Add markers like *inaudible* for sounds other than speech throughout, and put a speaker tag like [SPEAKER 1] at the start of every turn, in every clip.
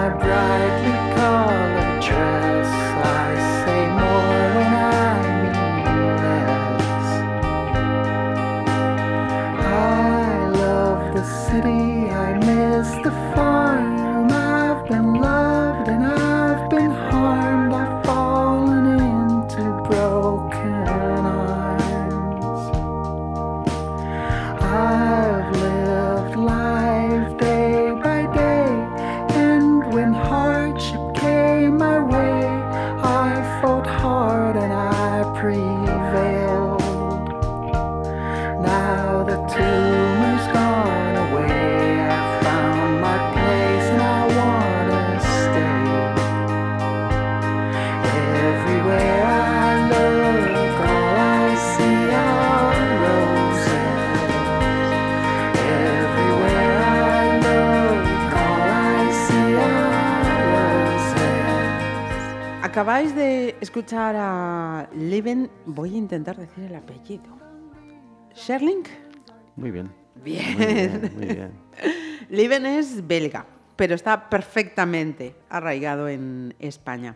[SPEAKER 1] my bride.
[SPEAKER 2] Acabáis de escuchar a Leven, voy a intentar decir el apellido. Sherling.
[SPEAKER 3] Muy bien.
[SPEAKER 2] Bien.
[SPEAKER 3] Muy bien, muy bien. *laughs*
[SPEAKER 2] Leven es belga, pero está perfectamente arraigado en España.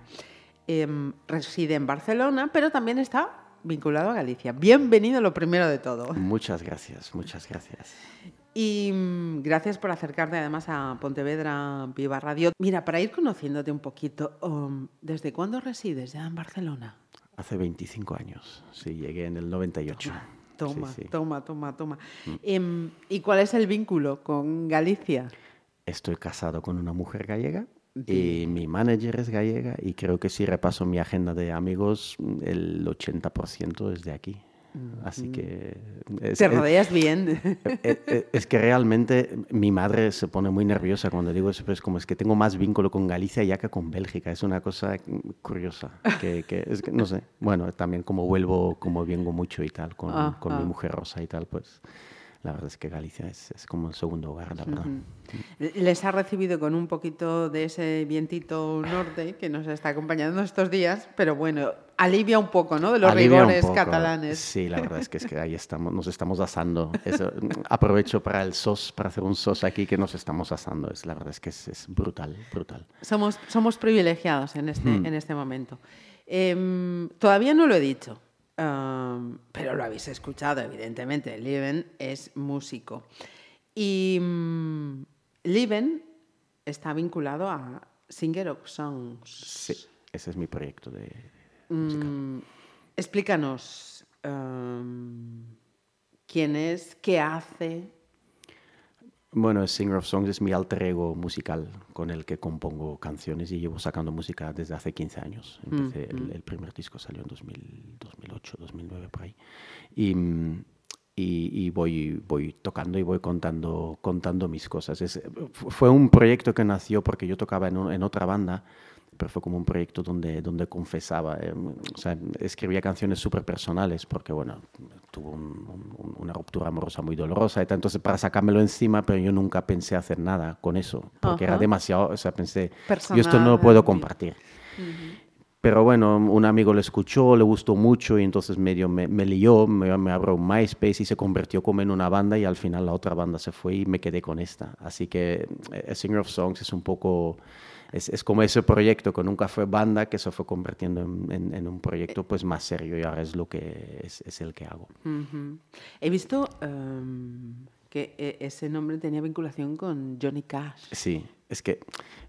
[SPEAKER 2] Em, reside en Barcelona, pero también está vinculado a Galicia. Bienvenido lo primero de todo.
[SPEAKER 3] Muchas gracias, muchas gracias.
[SPEAKER 2] Y mm, gracias por acercarte además a Pontevedra Viva Radio. Mira, para ir conociéndote un poquito, um, ¿desde cuándo resides ya en Barcelona?
[SPEAKER 3] Hace 25 años, sí, llegué en el 98.
[SPEAKER 2] Toma,
[SPEAKER 3] Sí, sí.
[SPEAKER 2] toma, toma, toma. Em, ¿Y cuál es el vínculo con Galicia?
[SPEAKER 3] Estoy casado con una mujer gallega y mi manager es gallega y creo que si repaso mi agenda de amigos, el 80% es de aquí. Así que... es-
[SPEAKER 2] Te
[SPEAKER 3] es-
[SPEAKER 2] rodeas bien.
[SPEAKER 3] Eh, *laughs* eh, Es que realmente mi madre se pone muy nerviosa cuando digo eso, pero es como es que tengo más vínculo con Galicia ya que con Bélgica. Es una cosa curiosa. Que, que es que, no sé, bueno, también como vuelvo, como vengo mucho y tal, con, con mi
[SPEAKER 2] Ajá.
[SPEAKER 3] mujer Rosa y tal, pues la verdad es que Galicia es, es como el segundo hogar, la verdad.
[SPEAKER 2] Les ha recibido con un poquito de ese vientito norte que nos está acompañando estos días, pero bueno, alivia un poco, ¿no? De los
[SPEAKER 3] Alivia
[SPEAKER 2] rigores catalanes.
[SPEAKER 3] Sí, la verdad es que, es que ahí estamos, nos estamos asando. Eso, aprovecho para el sos, para hacer un sos aquí que nos estamos asando. Es, la verdad es que es, es brutal, brutal.
[SPEAKER 2] Somos, somos privilegiados en este,
[SPEAKER 3] Hmm.
[SPEAKER 2] en este momento. Em, todavía no lo he dicho, pero lo habéis escuchado, evidentemente. Liven es músico. Y mm, Liven está vinculado a Singer of Songs.
[SPEAKER 3] Sí, ese es mi proyecto de...
[SPEAKER 2] Mm, explícanos quién es, qué hace.
[SPEAKER 3] Bueno, Singer of Songs es mi alter ego musical con el que compongo canciones y llevo sacando música desde hace 15 años. Empecé, el, el primer disco salió en 2000, 2008, 2009, por ahí. Y, mm, y, y voy, voy tocando y voy contando, contando mis cosas. Es- fu- fue un proyecto que nació porque yo tocaba en, un- en otra banda, pero fue como un proyecto donde, donde confesaba, eh, o sea, escribía canciones súper personales porque, bueno, tuvo un- un- una ruptura amorosa muy dolorosa y tal, entonces para sacármelo encima, pero yo nunca pensé hacer nada con eso, porque era demasiado, o sea, pensé, yo esto
[SPEAKER 2] Personal,
[SPEAKER 3] no lo puedo compartir. Pero bueno, un amigo le escuchó, le gustó mucho y entonces medio me, me lió, me, me abrió un MySpace y se convirtió como en una banda y al final la otra banda se fue y me quedé con esta. Así que eh, Singer of Songs es un poco, es, es como ese proyecto que nunca fue banda, que se fue convirtiendo en, en- en un proyecto pues más serio y ahora es lo que es, es el que hago.
[SPEAKER 2] He visto em, que eh, ese nombre tenía vinculación con Johnny Cash.
[SPEAKER 3] Sí, es que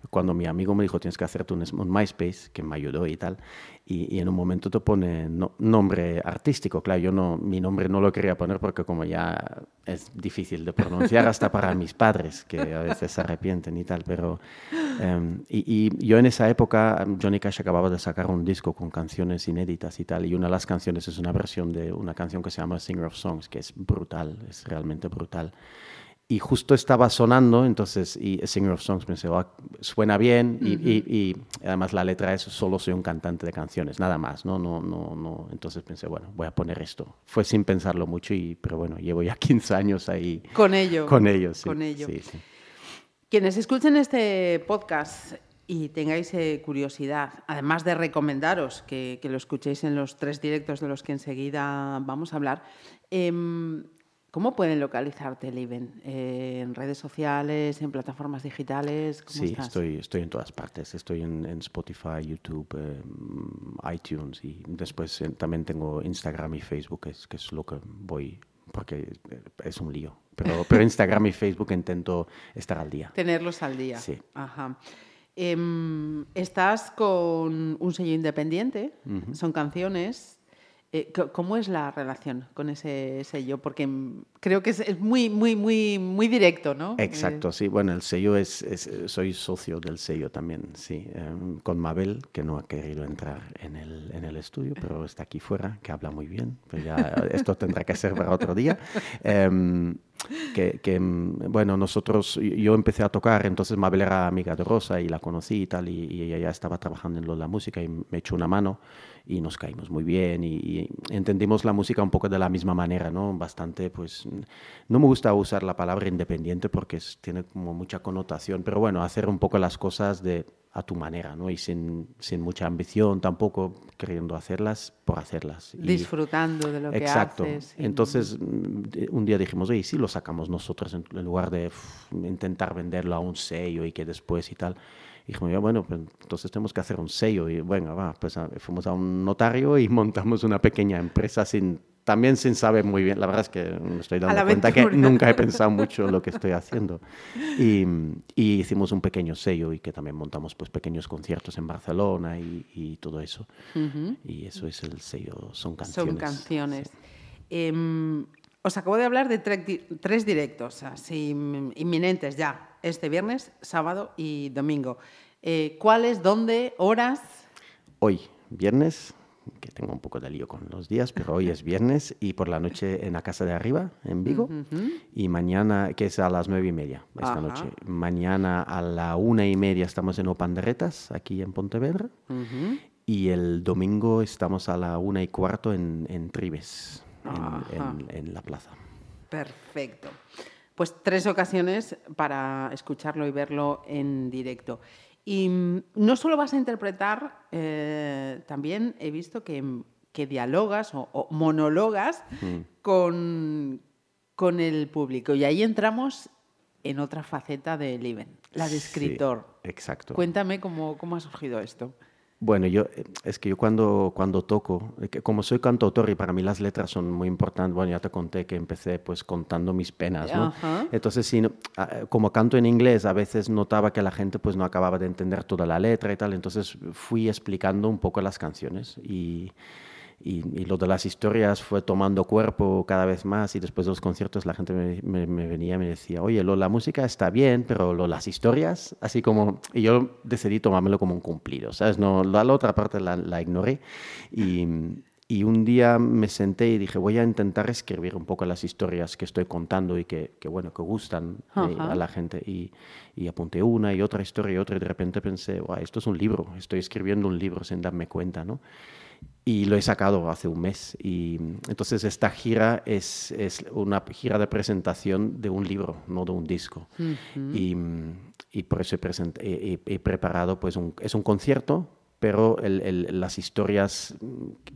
[SPEAKER 3] cuando mi amigo me dijo tienes que hacerte un, un MySpace, que me ayudó y tal, y, en un momento te pone no- nombre artístico. Claro, yo no, mi nombre no lo quería poner porque como ya es difícil de pronunciar hasta para mis padres, que a veces se arrepienten y tal, pero... em, y, y yo en esa época, Johnny Cash acababa de sacar un disco con canciones inéditas y tal, y una de las canciones es una versión de una canción que se llama Singer of Songs, que es brutal, es realmente brutal. Y justo estaba sonando, entonces, y Singer of Songs pensé, "Ah, suena bien, y, y- y además la letra es solo soy un cantante de canciones, nada más, ¿no? No, no, no. Entonces pensé, bueno, voy a poner esto. Fue sin pensarlo mucho, y, pero bueno, llevo ya *laughs* 15 años ahí
[SPEAKER 2] Con ello.
[SPEAKER 3] con ellos. sí,
[SPEAKER 2] Con ello.
[SPEAKER 3] sí, sí.
[SPEAKER 2] Quienes escuchen este podcast y tengáis eh, curiosidad, además de recomendaros que, que lo escuchéis en los tres directos de los que enseguida vamos a hablar, em, ¿cómo pueden localizarte, Liven? Eh, ¿En redes sociales, en plataformas digitales? ¿Cómo
[SPEAKER 3] Sí,
[SPEAKER 2] estás?
[SPEAKER 3] estoy, estoy en todas partes. Estoy en, en Spotify, YouTube, eh, iTunes y después eh, también tengo Instagram y Facebook, que es, que es lo que voy, porque eh, es un lío. Pero, *laughs* pero Instagram y Facebook intento estar al día.
[SPEAKER 2] Tenerlos al día.
[SPEAKER 3] Sí.
[SPEAKER 2] Ajá. Em, estás con un sello independiente, son canciones. Eh, ¿Cómo es la relación con ese sello? Porque mm, creo que es, muy, muy, muy, muy directo, ¿no?
[SPEAKER 3] Exacto, sí. Bueno, el sello es, eh, soy socio del sello también, sí. em, con Mabel, que no ha querido entrar en el, en el estudio, pero está aquí fuera, que habla muy bien. Ya esto tendrá que ser para otro día. Em, que, em, bueno, nosotros, yo empecé a tocar, entonces Mabel era amiga de Rosa y la conocí y tal, y, ella ya estaba trabajando en la música y me echó una mano y nos caímos muy bien y, entendimos la música un poco de la misma manera, ¿no? Bastante, pues, no me gusta usar la palabra independiente porque tiene como mucha connotación, pero bueno, hacer un poco las cosas de a tu manera, ¿no? Y sin, sin mucha ambición tampoco, queriendo hacerlas por hacerlas. Y-
[SPEAKER 2] disfrutando de lo que
[SPEAKER 3] Exacto.
[SPEAKER 2] haces. y-
[SPEAKER 3] Entonces, mm, un día dijimos, oye, sí lo sacamos nosotros en, en lugar de intentar venderlo a un sello y que después y tal. Y dijimos, bueno, pues entonces tenemos que hacer un sello. Y bueno, va, pues a- fuimos a un notario y *laughs* montamos una pequeña empresa sin, también sin saber muy bien. La verdad es que me estoy dando cuenta que nunca he pensado *laughs* mucho lo que estoy haciendo. Y, y hicimos un pequeño sello y que también montamos pues pequeños conciertos en Barcelona y, y todo eso. Y eso es el sello, son canciones.
[SPEAKER 2] Son canciones. Em, os acabo de hablar de tre- tres directos así inminentes ya, este viernes, sábado y domingo. Eh, ¿Cuáles, dónde, horas?
[SPEAKER 3] Hoy, viernes, que tengo un poco de lío con los días, pero hoy es viernes y por la noche en la casa de arriba, en Vigo. Y mañana, que es a las nueve y media esta
[SPEAKER 2] Ajá.
[SPEAKER 3] noche. Mañana a la una y media estamos en Opanderretas, aquí en Pontevedra. Y el domingo estamos a la una y cuarto en, en Tribes, en-
[SPEAKER 2] Ajá.
[SPEAKER 3] en, en la plaza.
[SPEAKER 2] Perfecto. Pues tres ocasiones para escucharlo y verlo en directo. Y mm, no solo vas a interpretar, eh, también he visto que, que dialogas o, o monologas con, con el público. Y ahí entramos en otra faceta de Liven, la de
[SPEAKER 3] Sí,
[SPEAKER 2] escritor.
[SPEAKER 3] exacto.
[SPEAKER 2] Cuéntame cómo, cómo ha surgido esto.
[SPEAKER 3] Bueno, yo eh, es que yo cuando, cuando toco, eh, como soy cantautor y para mí las letras son muy importantes, bueno, ya te conté que empecé pues contando mis penas, ¿no?
[SPEAKER 2] Ajá.
[SPEAKER 3] Entonces, no- ah, como canto en inglés, a veces notaba que la gente pues no acababa de entender toda la letra y tal, entonces fui explicando un poco las canciones y, y, y lo de las historias fue tomando cuerpo cada vez más y después de los conciertos la gente me, me- me venía y me decía, oye, lo, la música está bien, pero lo, las historias, así como... Y yo decidí tomármelo como un cumplido, ¿sabes? No, la, la otra parte la, la ignoré y, y un día me senté y dije, voy a intentar escribir un poco las historias que estoy contando y que, que bueno, que gustan eh, a la gente. Y, y apunté una y otra historia y otra y de repente pensé, "Guau, esto es un libro, estoy escribiendo un libro sin darme cuenta, ¿no? Y lo he sacado hace un mes. Y entonces esta gira es, es una gira de presentación de un libro, no de un disco. y, y por eso he, present- he- he- he preparado, pues un, es un concierto, pero el- el- las historias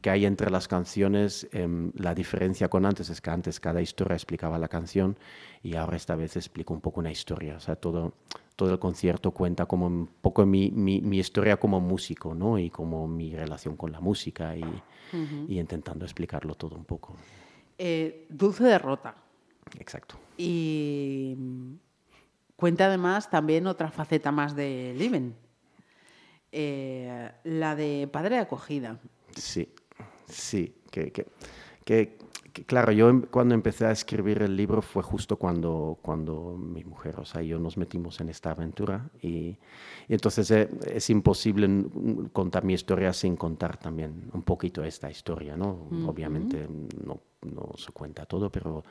[SPEAKER 3] que hay entre las canciones, em, la diferencia con antes es que antes cada historia explicaba la canción y ahora esta vez explico un poco una historia. O sea, todo, todo el concierto cuenta como un poco mi, mi, mi historia como músico, ¿no? Y como mi relación con la música y, y intentando explicarlo todo un poco.
[SPEAKER 2] Eh, Dulce derrota.
[SPEAKER 3] Exacto.
[SPEAKER 2] Y cuenta además también otra faceta más de Liven, eh, la de padre de acogida.
[SPEAKER 3] Sí, sí, que, que, que claro, yo em- cuando empecé a escribir el libro fue justo cuando, cuando mi mujer, o sea, yo nos metimos en esta aventura y, y entonces eh, es imposible mm, contar mi historia sin contar también un poquito esta historia, ¿no? Obviamente no, no se cuenta todo, pero,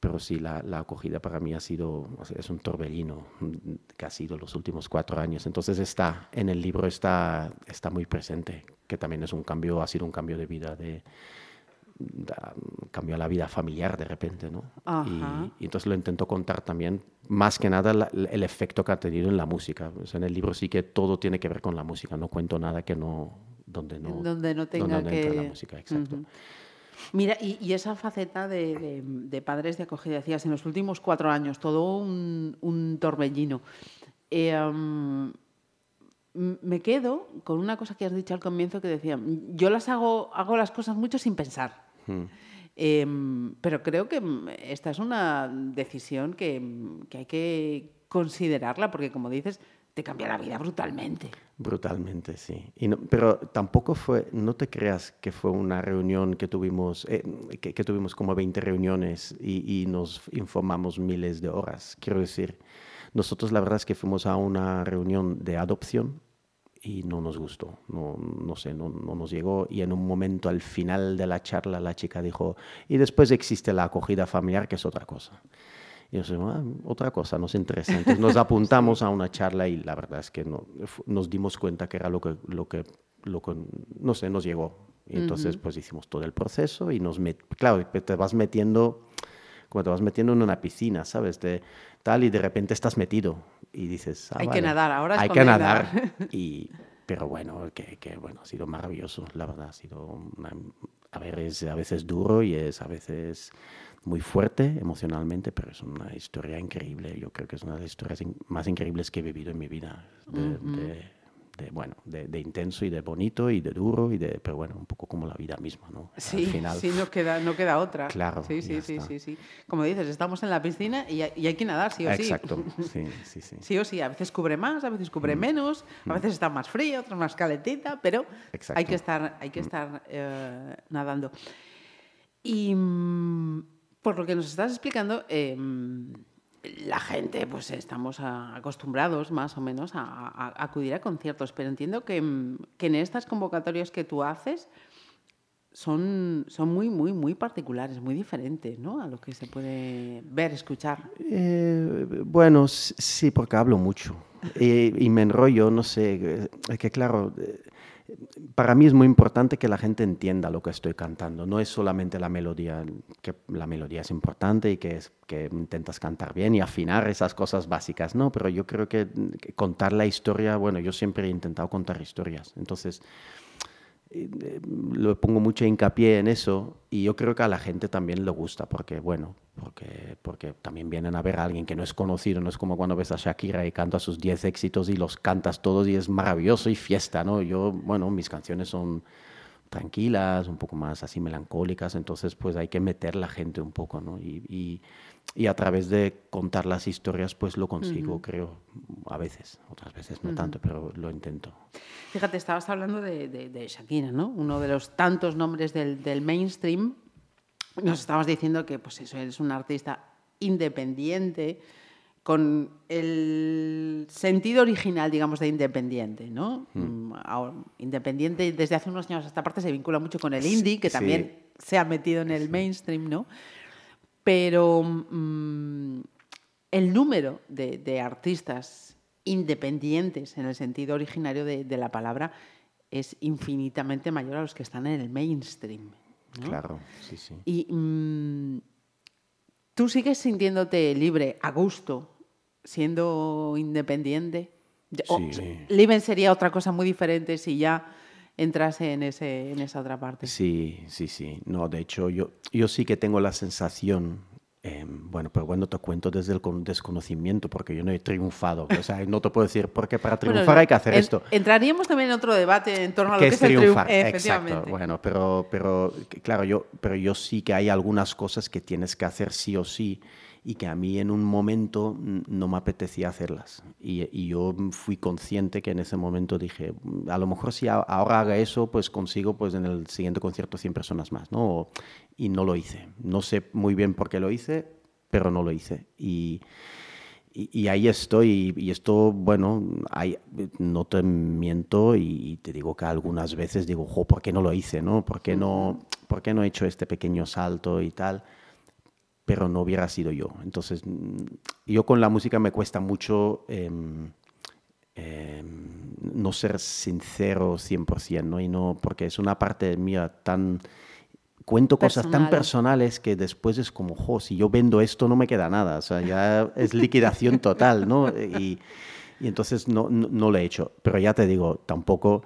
[SPEAKER 3] pero sí, la, la acogida para mí ha sido, es un torbellino mm, que ha sido los últimos cuatro años. Entonces está, en el libro está, está muy presente, que también es un cambio, ha sido un cambio de vida, de, cambió la vida familiar de repente, ¿no? Y, y entonces lo intento contar también, más que nada la- el efecto que ha tenido en la música. O sea, en el libro sí que todo tiene que ver con la música, no cuento nada que no, donde no,
[SPEAKER 2] donde no tenga
[SPEAKER 3] donde
[SPEAKER 2] que...
[SPEAKER 3] la música, exacto.
[SPEAKER 2] Mira, y, y esa faceta de, de- de padres de acogida, decías, en los últimos cuatro años, todo un, un torbellino. Eh, am, m- me quedo con una cosa que has dicho al comienzo que decía, yo las hago, hago las cosas mucho sin pensar. Em, pero creo que mm, esta es una decisión que, mm, que hay que considerarla, porque como dices, te cambia la vida brutalmente.
[SPEAKER 3] Brutalmente, sí. Pero tampoco fue, no te creas que fue una reunión que tuvimos, eh, que, que tuvimos como 20 reuniones y, y nos informamos miles de horas. Quiero decir, nosotros la verdad es que fuimos a una reunión de adopción y no nos gustó, no, no sé, no, no nos llegó. Y en un momento al final de la charla la chica dijo, y después existe la acogida familiar, que es otra cosa. Y yo "Ah, otra cosa, nos interesa. Entonces nos *laughs* apuntamos a una charla y la verdad es que no, nos dimos cuenta que era lo que, lo que, lo que, no sé, nos llegó. Y entonces pues hicimos todo el proceso y nos met, claro, te vas metiendo, como te vas metiendo en una piscina, ¿sabes? De, tal y de repente estás metido y dices, "Ah,
[SPEAKER 2] Hay que nadar, ahora
[SPEAKER 3] hay que
[SPEAKER 2] escondida".
[SPEAKER 3] nadar. *laughs* Y, pero bueno, que, que, bueno, ha sido maravilloso, la verdad, ha sido, una- a ver, es a veces duro y es a veces muy fuerte emocionalmente, pero es una historia increíble. Yo creo que es una de las historias más increíbles que he vivido en mi vida. De, de- de, bueno, de, de intenso y de bonito y de duro y de, pero bueno, un poco como la vida misma, ¿no?
[SPEAKER 2] Sí,
[SPEAKER 3] Al final,
[SPEAKER 2] sí, no queda, no queda otra.
[SPEAKER 3] Claro,
[SPEAKER 2] Sí, sí, sí, sí, sí. Como dices, estamos en la piscina y hay, y hay que nadar, sí o sí.
[SPEAKER 3] Exacto, *laughs* sí, sí, sí.
[SPEAKER 2] Sí o sí, a veces cubre más, a veces cubre menos, a veces está más fría, otras más calentita, pero hay
[SPEAKER 3] Exacto.
[SPEAKER 2] que estar, hay que estar eh, nadando. Y mm, por lo que nos estás explicando, eh, la gente, pues estamos acostumbrados más o menos a, acudir a conciertos, pero entiendo que, mm, que en estas convocatorias que tú haces son, son muy, muy, muy particulares, muy diferentes ¿no? a lo que se puede ver, escuchar.
[SPEAKER 3] Eh, bueno, sí, porque hablo mucho y, y me enrollo, no sé, eh, es que claro, eh, para mí es muy importante que la gente entienda lo que estoy cantando, no es solamente la melodía, que la melodía es importante y que, es, que intentas cantar bien y afinar esas cosas básicas, no, pero yo creo que, que contar la historia, bueno, yo siempre he intentado contar historias, entonces lo pongo mucho hincapié en eso y yo creo que a la gente también le gusta porque, bueno, porque, porque también vienen a ver a alguien que no es conocido, no es como cuando ves a Shakira y canta sus 10 éxitos y los cantas todos y es maravilloso y fiesta, ¿no? Yo, bueno, mis canciones son tranquilas, un poco más así melancólicas, entonces pues hay que meter la gente un poco, ¿no? Y, y, y a través de contar las historias pues lo consigo, creo, a veces, otras veces no tanto, pero lo intento.
[SPEAKER 2] Fíjate, estabas hablando de, de- de Shakira, ¿no? Uno de los tantos nombres del, del mainstream. Nos estabas diciendo que, pues eso, eres un artista independiente, con el sentido original, digamos, de independiente, ¿no? Mm, ahora, independiente desde hace unos años a esta parte se vincula mucho con el indie, que
[SPEAKER 3] sí.
[SPEAKER 2] también se ha metido en el mainstream, ¿no? Pero mm, el número de, de artistas independientes en el sentido originario de, de la palabra es infinitamente mayor a los que están en el mainstream. ¿no?
[SPEAKER 3] Claro, sí, sí.
[SPEAKER 2] Y mm, tú sigues sintiéndote libre, a gusto, siendo independiente. O-
[SPEAKER 3] Sí.
[SPEAKER 2] Sería otra cosa muy diferente si ya entrase en, ese, en esa otra parte.
[SPEAKER 3] Sí, sí, sí. No, de hecho, yo, yo sí que tengo la sensación, eh, bueno, pero bueno, te cuento desde el con- desconocimiento, porque yo no he triunfado. O sea, no te puedo decir, porque para *laughs*
[SPEAKER 2] Bueno,
[SPEAKER 3] triunfar hay que hacer
[SPEAKER 2] en-
[SPEAKER 3] esto.
[SPEAKER 2] Entraríamos también en otro debate en torno a lo
[SPEAKER 3] ¿Qué
[SPEAKER 2] que
[SPEAKER 3] es
[SPEAKER 2] es el
[SPEAKER 3] triunfar?
[SPEAKER 2] Efectivamente.
[SPEAKER 3] Exacto. Bueno, pero, pero claro, yo, pero yo sí que hay algunas cosas que tienes que hacer sí o sí y que a mí en un momento no me apetecía hacerlas. Y, yo fui consciente que en ese momento dije, a lo mejor si ahora haga eso, pues consigo pues en el siguiente concierto 100 personas más, ¿no? Y no lo hice. No sé muy bien por qué lo hice, pero no lo hice. Y, y, ahí estoy. Y, esto, bueno, hay, no te miento y, te digo que algunas veces digo, jo, ¿por qué no lo hice? ¿no? ¿Por, qué no, ¿Por qué no he hecho este pequeño salto y tal? pero no hubiera sido yo. Entonces, yo con la música me cuesta mucho em, em, no ser sincero 100%, ¿no? Y no, porque es una parte mía tan... Cuento cosas tan personales que después es como, jo, si yo vendo esto no me queda nada, o sea, ya es liquidación total, ¿no? Y, y entonces no, no, no, lo he hecho. Pero ya te digo, tampoco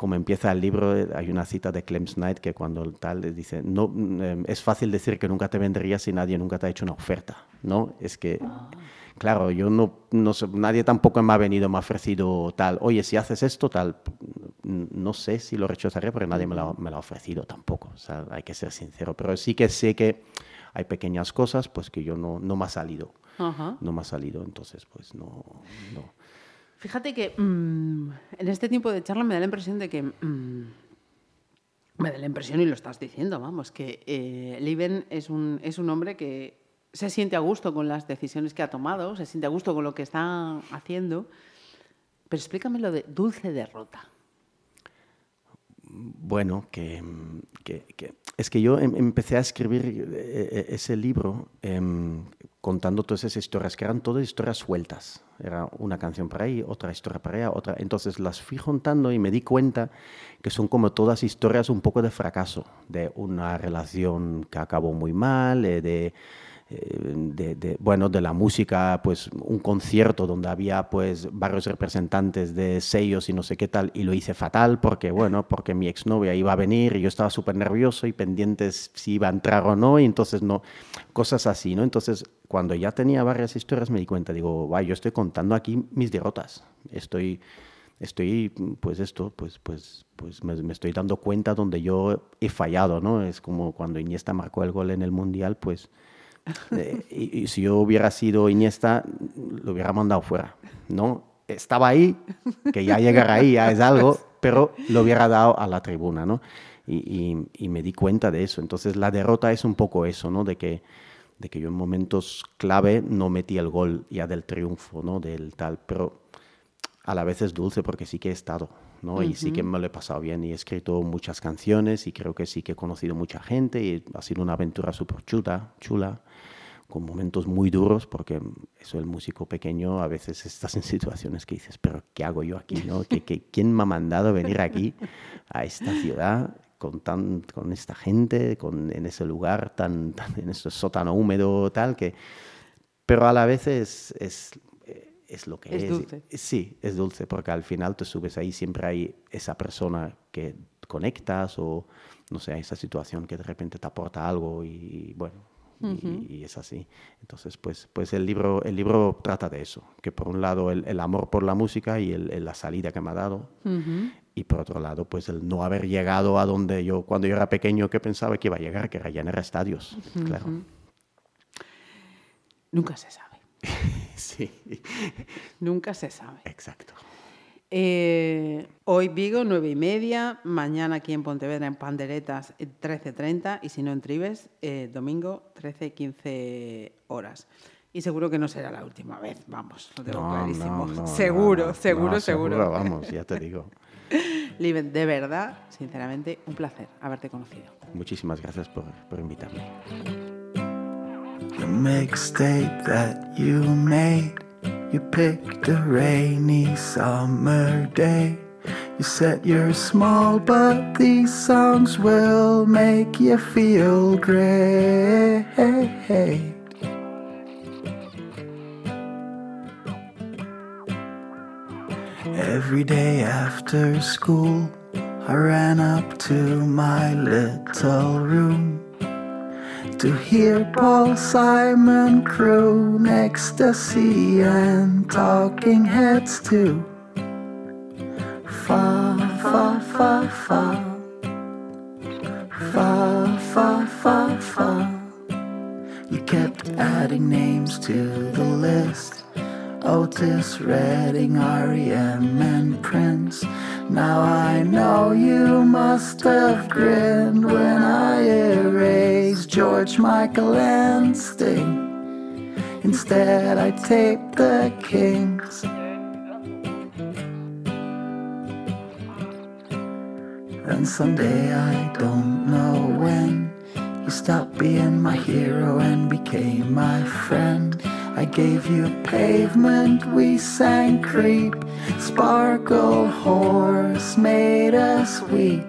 [SPEAKER 3] como empieza el libro, hay una cita de Clem Knight que cuando tal dice, no, em, es fácil decir que nunca te vendría si nadie nunca te ha hecho una oferta, ¿no? Es que, claro, yo no, no sé, nadie tampoco me ha venido, me ha ofrecido tal, oye, si haces esto, tal, no sé si lo rechazaré porque nadie me lo, me lo ha ofrecido tampoco, o sea, hay que ser sincero, pero sí que sé que hay pequeñas cosas pues que yo no, no me ha salido, no me ha salido, entonces pues no, no.
[SPEAKER 2] Fíjate que mm, en este tiempo de charla me da la impresión de que... Mm, me da la impresión, y lo estás diciendo, vamos, que eh, Liven es un, es un hombre que se siente a gusto con las decisiones que ha tomado, se siente a gusto con lo que está haciendo. Pero explícame lo de dulce derrota.
[SPEAKER 3] Bueno, que, es que yo em, empecé a escribir eh, eh, ese libro em, contando todas esas historias, que eran todas historias sueltas. Era una canción para ahí, otra historia para allá, otra. Entonces las fui juntando y me di cuenta que son como todas historias un poco de fracaso, de una relación que acabó muy mal, eh, de eh, de, bueno, de la música, pues un concierto donde había pues varios representantes de sellos y no sé qué tal, y lo hice fatal porque, bueno, porque mi exnovia iba a venir y yo estaba súper nervioso y pendientes si iba a entrar o no, y entonces no, cosas así, ¿no? Entonces, cuando ya tenía varias historias me di cuenta, digo, vaya, yo estoy contando aquí mis derrotas, estoy estoy, pues esto, pues, pues, pues me, me, estoy dando cuenta donde yo he fallado, ¿no? Es como cuando Iniesta marcó el gol en el Mundial, pues eh, y, si yo hubiera sido Iniesta, lo hubiera mandado fuera, ¿no? Estaba ahí, que ya llegar ahí ya es algo, pero lo hubiera dado a la tribuna, ¿no? Y, y, me di cuenta de eso. Entonces la derrota es un poco eso, ¿no? De que, de que yo en momentos clave no metí el gol ya del triunfo, ¿no? Del tal, pero a la vez es dulce porque sí que he estado, ¿no? Y sí que me lo he pasado bien y he escrito muchas canciones y creo que sí que he conocido mucha gente y ha sido una aventura súper chula, chula con momentos muy duros, porque eso el músico pequeño a veces estás en situaciones que dices, pero ¿qué hago yo aquí? No? ¿Qué, quién me ha mandado venir aquí, a esta ciudad, con, tan, con esta gente, con, en ese lugar, tan, tan, en ese sótano húmedo, tal, que... Pero a la vez es, es, es lo que es.
[SPEAKER 2] Es dulce.
[SPEAKER 3] Sí, es dulce, porque al final te subes ahí, siempre hay esa persona que conectas o, no sé, esa situación que de repente te aporta algo y, bueno, y, es así. Entonces, pues, pues el, libro, el libro trata de eso, que por un lado el, el amor por la música y el, la salida que me ha dado, y por otro lado, pues el no haber llegado a donde yo, cuando yo era pequeño, que pensaba que iba a llegar, que era llenar estadios, claro.
[SPEAKER 2] Nunca se sabe. *laughs*
[SPEAKER 3] sí.
[SPEAKER 2] Nunca se sabe.
[SPEAKER 3] Exacto.
[SPEAKER 2] Eh, hoy Vigo, 9 y media. Mañana aquí en Pontevedra, en Panderetas, 13.30. Y si no en Tribes, eh, domingo, 13.15 horas. Y seguro que no será la última vez, vamos, lo tengo clarísimo. seguro, seguro, seguro,
[SPEAKER 3] Vamos, ya te digo. *laughs*
[SPEAKER 2] Liven, de verdad, sinceramente, un placer haberte conocido.
[SPEAKER 3] Muchísimas gracias por, por invitarme.
[SPEAKER 1] The mixtape that you made. You picked a rainy summer day. You said you're small, but these songs will make you feel great. Every day after school, I ran up to my little room to hear Paul Simon croon ecstasy and talking heads too. Fa, fa, fa, fa. Fa, fa, fa, fa. You kept adding. names to the list. Otis Redding, R.E.M. and Prince. Now I know you must have grinned when I erased George Michael and Sting. Instead, I taped the Kings. And someday I don't know when you stopped being my hero and became my friend. I gave you pavement, we sang creep. Sparkle horse made us weep.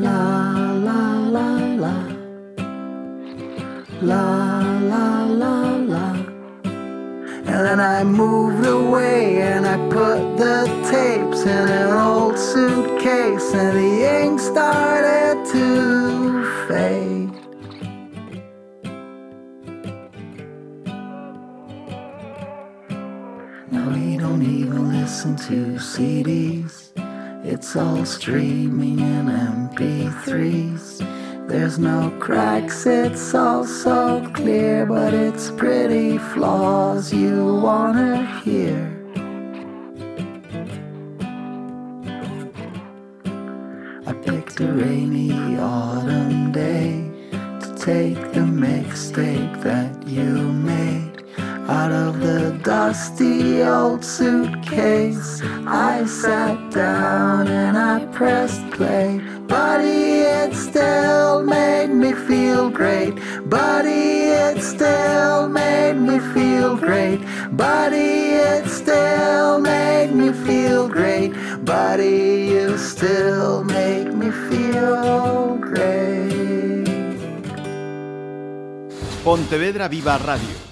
[SPEAKER 1] La la la la. La la la la. And then I moved away and I put the tapes in an old suitcase and the ink started to fade. Don't even listen to CDs. It's all streaming in MP3s. There's no cracks, it's all so clear, but it's pretty flaws you wanna hear. I picked a rainy autumn day to take the mixtape that you made out of the dusty old suitcase. I sat down and I pressed play. Buddy, it still made me feel great. Buddy, it still made me feel great. Buddy, it still made me feel great. Buddy, you still make me feel great.
[SPEAKER 4] Pontevedra Viva Radio.